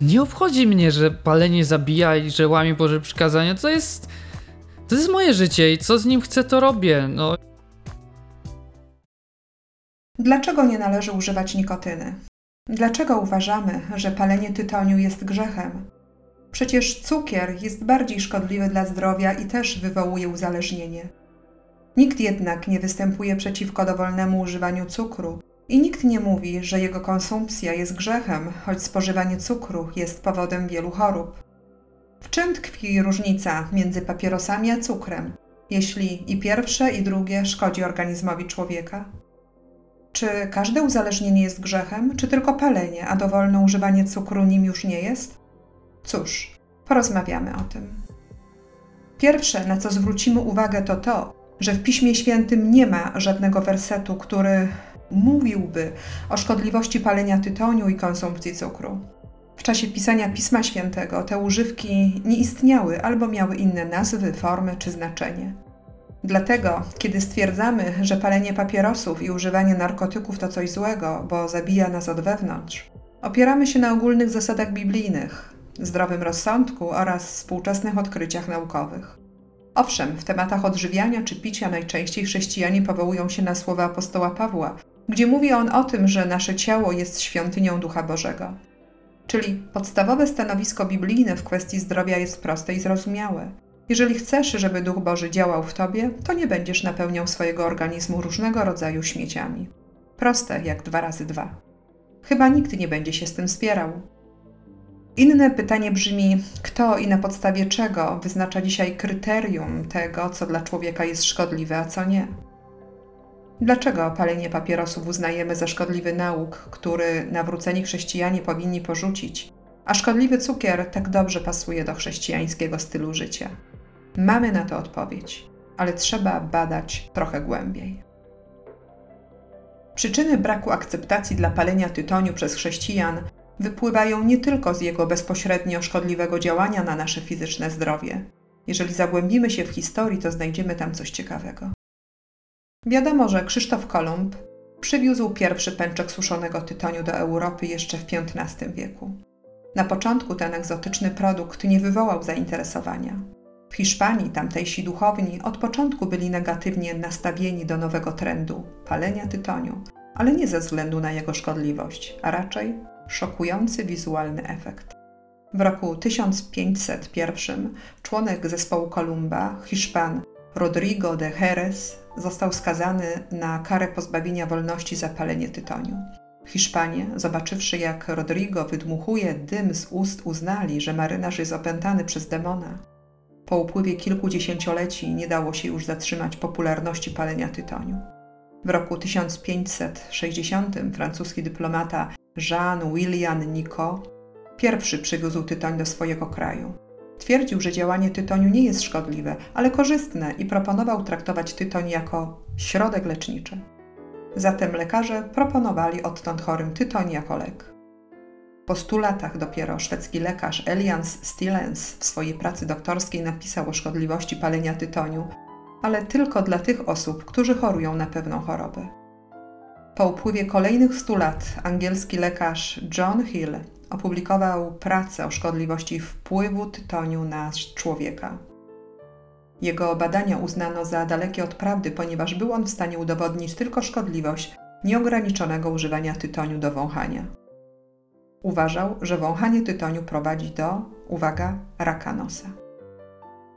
Nie obchodzi mnie, że palenie zabija i że łamie Boże przykazania. To jest. To jest moje życie i co z nim chcę, to robię. No, Dlaczego nie należy używać nikotyny? Dlaczego uważamy, że palenie tytoniu jest grzechem? Przecież cukier jest bardziej szkodliwy dla zdrowia i też wywołuje uzależnienie. Nikt jednak nie występuje przeciwko dowolnemu używaniu cukru i nikt nie mówi, że jego konsumpcja jest grzechem, choć spożywanie cukru jest powodem wielu chorób. W czym tkwi różnica między papierosami a cukrem, jeśli i pierwsze i drugie szkodzi organizmowi człowieka? Czy każde uzależnienie jest grzechem, czy tylko palenie, a dowolne używanie cukru nim już nie jest? Cóż, porozmawiamy o tym. Pierwsze, na co zwrócimy uwagę, to to, że w Piśmie Świętym nie ma żadnego wersetu, który mówiłby o szkodliwości palenia tytoniu i konsumpcji cukru. W czasie pisania Pisma Świętego te używki nie istniały albo miały inne nazwy, formy czy znaczenie. Dlatego, kiedy stwierdzamy, że palenie papierosów i używanie narkotyków to coś złego, bo zabija nas od wewnątrz, opieramy się na ogólnych zasadach biblijnych, zdrowym rozsądku oraz współczesnych odkryciach naukowych. Owszem, w tematach odżywiania czy picia najczęściej chrześcijanie powołują się na słowa apostoła Pawła, gdzie mówi on o tym, że nasze ciało jest świątynią Ducha Bożego. Czyli podstawowe stanowisko biblijne w kwestii zdrowia jest proste i zrozumiałe. Jeżeli chcesz, żeby Duch Boży działał w tobie, to nie będziesz napełniał swojego organizmu różnego rodzaju śmieciami. Proste jak dwa razy dwa. Chyba nikt nie będzie się z tym spierał. Inne pytanie brzmi, kto i na podstawie czego wyznacza dzisiaj kryterium tego, co dla człowieka jest szkodliwe, a co nie? Dlaczego palenie papierosów uznajemy za szkodliwy nauk, który nawróceni chrześcijanie powinni porzucić, a szkodliwy cukier tak dobrze pasuje do chrześcijańskiego stylu życia? Mamy na to odpowiedź, ale trzeba badać trochę głębiej. Przyczyny braku akceptacji dla palenia tytoniu przez chrześcijan wypływają nie tylko z jego bezpośrednio szkodliwego działania na nasze fizyczne zdrowie. Jeżeli zagłębimy się w historii, to znajdziemy tam coś ciekawego. Wiadomo, że Krzysztof Kolumb przywiózł pierwszy pęczek suszonego tytoniu do Europy jeszcze w XV wieku. Na początku ten egzotyczny produkt nie wywołał zainteresowania. W Hiszpanii tamtejsi duchowni od początku byli negatywnie nastawieni do nowego trendu palenia tytoniu, ale nie ze względu na jego szkodliwość, a raczej szokujący wizualny efekt. W roku 1501 członek zespołu Kolumba, Hiszpan Rodrigo de Jerez, został skazany na karę pozbawienia wolności za palenie tytoniu. Hiszpanie, zobaczywszy jak Rodrigo wydmuchuje dym z ust, uznali, że marynarz jest opętany przez demona. Po upływie kilku dziesięcioleci nie dało się już zatrzymać popularności palenia tytoniu. W roku 1560 francuski dyplomata Jean William Nicot pierwszy przywiózł tytoń do swojego kraju. Twierdził, że działanie tytoniu nie jest szkodliwe, ale korzystne i proponował traktować tytoń jako środek leczniczy. Zatem lekarze proponowali odtąd chorym tytoń jako lek. Po stu latach dopiero szwedzki lekarz Elians Stillens w swojej pracy doktorskiej napisał o szkodliwości palenia tytoniu, ale tylko dla tych osób, którzy chorują na pewną chorobę. Po upływie kolejnych stu lat angielski lekarz John Hill opublikował pracę o szkodliwości wpływu tytoniu na człowieka. Jego badania uznano za dalekie od prawdy, ponieważ był on w stanie udowodnić tylko szkodliwość nieograniczonego używania tytoniu do wąchania. Uważał, że wąchanie tytoniu prowadzi do, uwaga, raka nosa.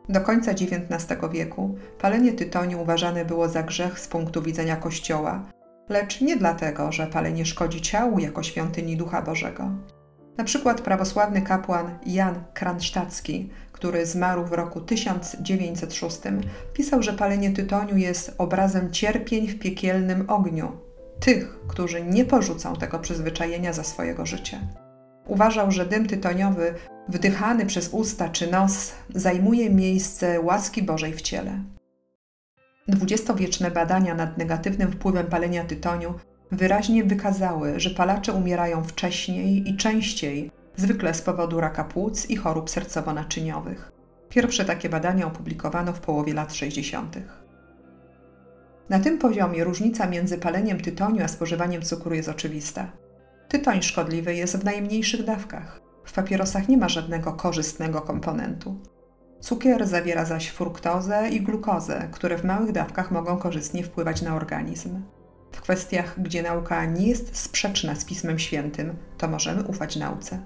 Do końca XIX wieku palenie tytoniu uważane było za grzech z punktu widzenia Kościoła, lecz nie dlatego, że palenie szkodzi ciału jako świątyni Ducha Bożego. Na przykład prawosławny kapłan Jan Kransztacki, który zmarł w roku 1906, pisał, że palenie tytoniu jest obrazem cierpień w piekielnym ogniu tych, którzy nie porzucą tego przyzwyczajenia za swojego życia. Uważał, że dym tytoniowy, wdychany przez usta czy nos, zajmuje miejsce łaski Bożej w ciele. Dwudziestowieczne badania nad negatywnym wpływem palenia tytoniu wyraźnie wykazały, że palacze umierają wcześniej i częściej, zwykle z powodu raka płuc i chorób sercowo-naczyniowych. Pierwsze takie badania opublikowano w połowie lat 60. Na tym poziomie różnica między paleniem tytoniu a spożywaniem cukru jest oczywista. Tytoń szkodliwy jest w najmniejszych dawkach. W papierosach nie ma żadnego korzystnego komponentu. Cukier zawiera zaś fruktozę i glukozę, które w małych dawkach mogą korzystnie wpływać na organizm. W kwestiach, gdzie nauka nie jest sprzeczna z Pismem Świętym, to możemy ufać nauce.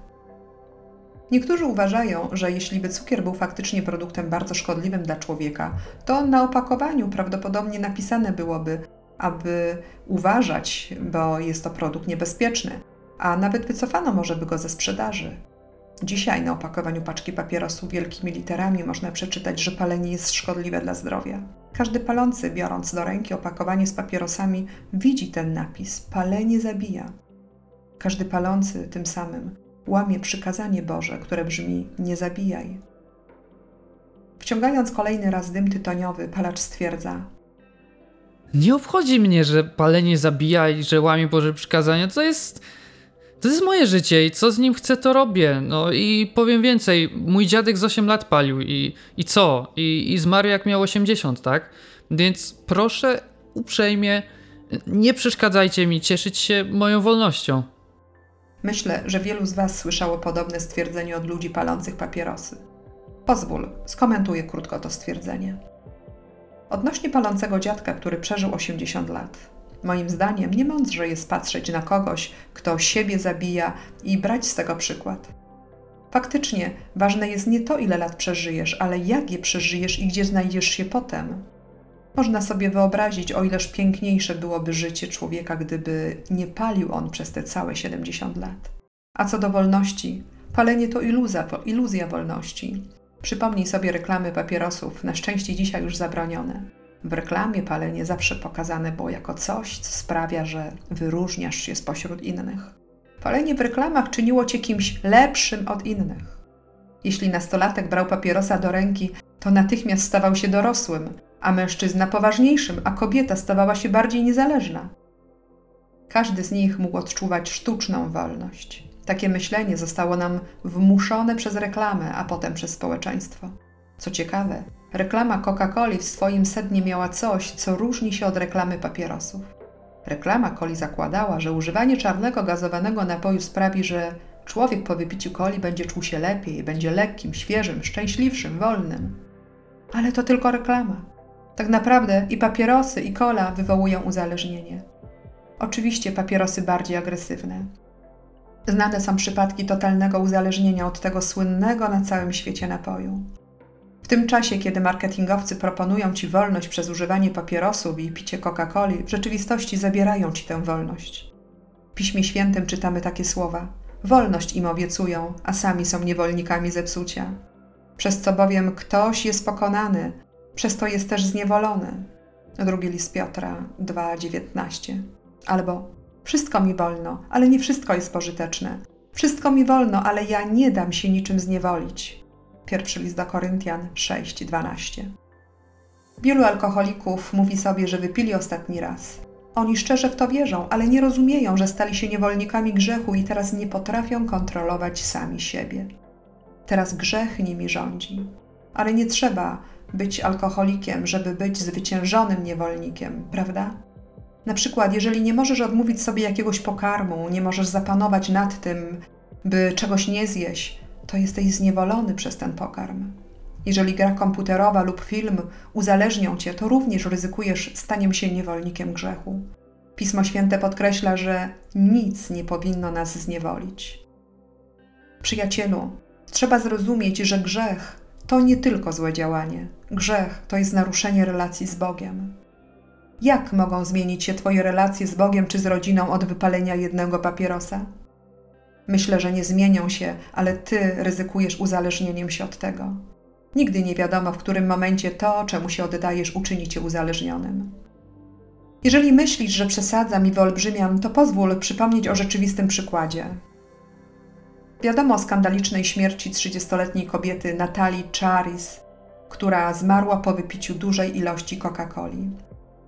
Niektórzy uważają, że jeśli by cukier był faktycznie produktem bardzo szkodliwym dla człowieka, to na opakowaniu prawdopodobnie napisane byłoby, aby uważać, bo jest to produkt niebezpieczny, a nawet wycofano może by go ze sprzedaży. Dzisiaj na opakowaniu paczki papierosów wielkimi literami można przeczytać, że palenie jest szkodliwe dla zdrowia. Każdy palący, biorąc do ręki opakowanie z papierosami, widzi ten napis: palenie zabija. Każdy palący tym samym łamie przykazanie Boże, które brzmi: nie zabijaj. Wciągając kolejny raz dym tytoniowy, palacz stwierdza: Nie obchodzi mnie, że palenie zabija i że łamie Boże przykazania. To jest. To jest moje życie i co z nim chcę, to robię. No i powiem więcej, mój dziadek z 8 lat palił i, i co? I, I zmarł jak miał 80, tak? Więc proszę uprzejmie, nie przeszkadzajcie mi cieszyć się moją wolnością. Myślę, że wielu z Was słyszało podobne stwierdzenie od ludzi palących papierosy. Pozwól, skomentuję krótko to stwierdzenie. Odnośnie palącego dziadka, który przeżył 80 lat. Moim zdaniem niemądrze jest patrzeć na kogoś, kto siebie zabija i brać z tego przykład. Faktycznie ważne jest nie to, ile lat przeżyjesz, ale jak je przeżyjesz i gdzie znajdziesz się potem. Można sobie wyobrazić, o ileż piękniejsze byłoby życie człowieka, gdyby nie palił on przez te całe 70 lat. A co do wolności, palenie to iluzja, iluzja wolności. Przypomnij sobie reklamy papierosów, na szczęście dzisiaj już zabronione. W reklamie palenie zawsze pokazane było jako coś, co sprawia, że wyróżniasz się spośród innych. Palenie w reklamach czyniło cię kimś lepszym od innych. Jeśli nastolatek brał papierosa do ręki, to natychmiast stawał się dorosłym, a mężczyzna poważniejszym, a kobieta stawała się bardziej niezależna. Każdy z nich mógł odczuwać sztuczną wolność. Takie myślenie zostało nam wmuszone przez reklamę, a potem przez społeczeństwo. Co ciekawe, reklama Coca-Coli w swoim sednie miała coś, co różni się od reklamy papierosów. Reklama coli zakładała, że używanie czarnego gazowanego napoju sprawi, że człowiek po wypiciu coli będzie czuł się lepiej, będzie lekkim, świeżym, szczęśliwszym, wolnym. Ale to tylko reklama. Tak naprawdę i papierosy, i kola wywołują uzależnienie. Oczywiście papierosy bardziej agresywne. Znane są przypadki totalnego uzależnienia od tego słynnego na całym świecie napoju. Tym czasie, kiedy marketingowcy proponują ci wolność przez używanie papierosów i picie Coca-Coli, w rzeczywistości zabierają ci tę wolność. W Piśmie Świętym czytamy takie słowa: Wolność im obiecują, a sami są niewolnikami zepsucia. Przez co bowiem ktoś jest pokonany, przez to jest też zniewolony. Drugi list Piotra 2:19. Albo wszystko mi wolno, ale nie wszystko jest pożyteczne. Wszystko mi wolno, ale ja nie dam się niczym zniewolić. Pierwszy list do Koryntian 6:12. Wielu alkoholików mówi sobie, że wypili ostatni raz. Oni szczerze w to wierzą, ale nie rozumieją, że stali się niewolnikami grzechu i teraz nie potrafią kontrolować sami siebie. Teraz grzech nimi rządzi. Ale nie trzeba być alkoholikiem, żeby być zwyciężonym niewolnikiem, prawda? Na przykład, jeżeli nie możesz odmówić sobie jakiegoś pokarmu, nie możesz zapanować nad tym, by czegoś nie zjeść, to jesteś zniewolony przez ten pokarm. Jeżeli gra komputerowa lub film uzależnią cię, to również ryzykujesz staniem się niewolnikiem grzechu. Pismo Święte podkreśla, że nic nie powinno nas zniewolić. Przyjacielu, trzeba zrozumieć, że grzech to nie tylko złe działanie. Grzech to jest naruszenie relacji z Bogiem. Jak mogą zmienić się Twoje relacje z Bogiem czy z rodziną od wypalenia jednego papierosa? Myślę, że nie zmienią się, ale Ty ryzykujesz uzależnieniem się od tego. Nigdy nie wiadomo, w którym momencie to, czemu się oddajesz, uczyni Cię uzależnionym. Jeżeli myślisz, że przesadzam i wyolbrzymiam, to pozwól przypomnieć o rzeczywistym przykładzie. Wiadomo o skandalicznej śmierci 30-letniej kobiety Natalii Charis, która zmarła po wypiciu dużej ilości Coca-Coli.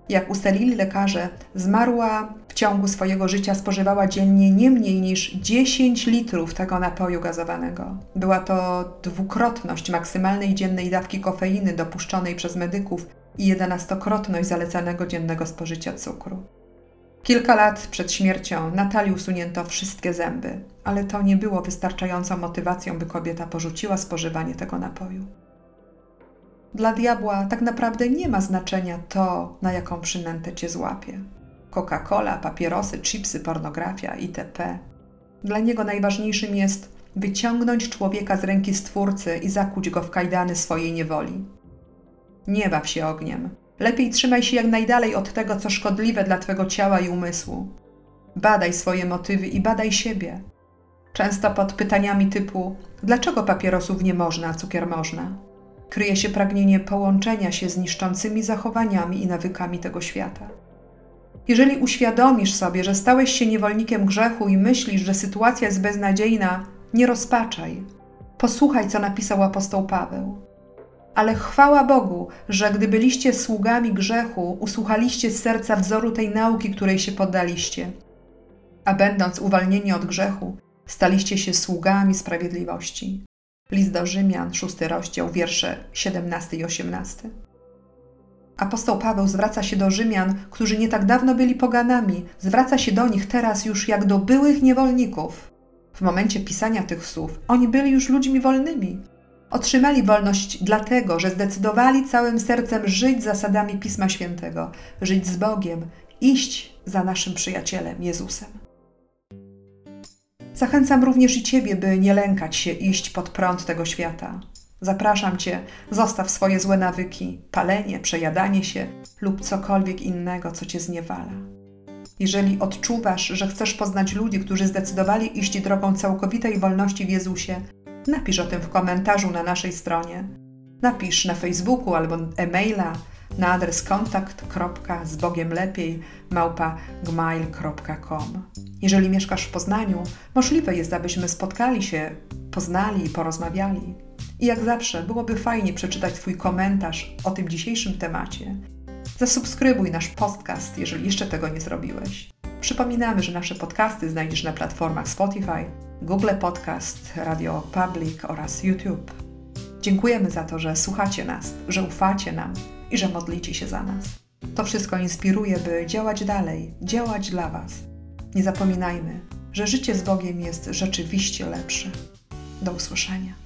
Jak ustalili lekarze, zmarła w ciągu swojego życia spożywała dziennie nie mniej niż 10 litrów tego napoju gazowanego. Była to dwukrotność maksymalnej dziennej dawki kofeiny dopuszczonej przez medyków i jedenastokrotność zalecanego dziennego spożycia cukru. Kilka lat przed śmiercią Natalii usunięto wszystkie zęby, ale to nie było wystarczającą motywacją, by kobieta porzuciła spożywanie tego napoju. Dla diabła tak naprawdę nie ma znaczenia to, na jaką przynętę cię złapie. Coca-Cola, papierosy, chipsy, pornografia itp. Dla niego najważniejszym jest wyciągnąć człowieka z ręki Stwórcy i zakuć go w kajdany swojej niewoli. Nie baw się ogniem. Lepiej trzymaj się jak najdalej od tego, co szkodliwe dla twego ciała i umysłu. Badaj swoje motywy i badaj siebie. Często pod pytaniami typu: dlaczego papierosów nie można, a cukier można? Kryje się pragnienie połączenia się z niszczącymi zachowaniami i nawykami tego świata. Jeżeli uświadomisz sobie, że stałeś się niewolnikiem grzechu i myślisz, że sytuacja jest beznadziejna, nie rozpaczaj. Posłuchaj, co napisał apostoł Paweł. Ale chwała Bogu, że gdy byliście sługami grzechu, usłuchaliście z serca wzoru tej nauki, której się poddaliście. A będąc uwolnieni od grzechu, staliście się sługami sprawiedliwości. List do Rzymian, szósty rozdział, wiersze 17 i 18. Apostoł Paweł zwraca się do Rzymian, którzy nie tak dawno byli poganami, zwraca się do nich teraz już jak do byłych niewolników. W momencie pisania tych słów oni byli już ludźmi wolnymi. Otrzymali wolność dlatego, że zdecydowali całym sercem żyć zasadami Pisma Świętego, żyć z Bogiem, iść za naszym przyjacielem Jezusem. Zachęcam również i Ciebie, by nie lękać się iść pod prąd tego świata. Zapraszam Cię, zostaw swoje złe nawyki, palenie, przejadanie się lub cokolwiek innego, co Cię zniewala. Jeżeli odczuwasz, że chcesz poznać ludzi, którzy zdecydowali iść drogą całkowitej wolności w Jezusie, napisz o tym w komentarzu na naszej stronie. Napisz na Facebooku albo e-maila na adres kontakt.zbogiemlepiej małpa gmail.com. Jeżeli mieszkasz w Poznaniu, możliwe jest, abyśmy spotkali się, poznali i porozmawiali. I jak zawsze, byłoby fajnie przeczytać Twój komentarz o tym dzisiejszym temacie. Zasubskrybuj nasz podcast, jeżeli jeszcze tego nie zrobiłeś. Przypominamy, że nasze podcasty znajdziesz na platformach Spotify, Google Podcast, Radio Public oraz YouTube. Dziękujemy za to, że słuchacie nas, że ufacie nam i że modlicie się za nas. To wszystko inspiruje, by działać dalej, działać dla Was. Nie zapominajmy, że życie z Bogiem jest rzeczywiście lepsze. Do usłyszenia.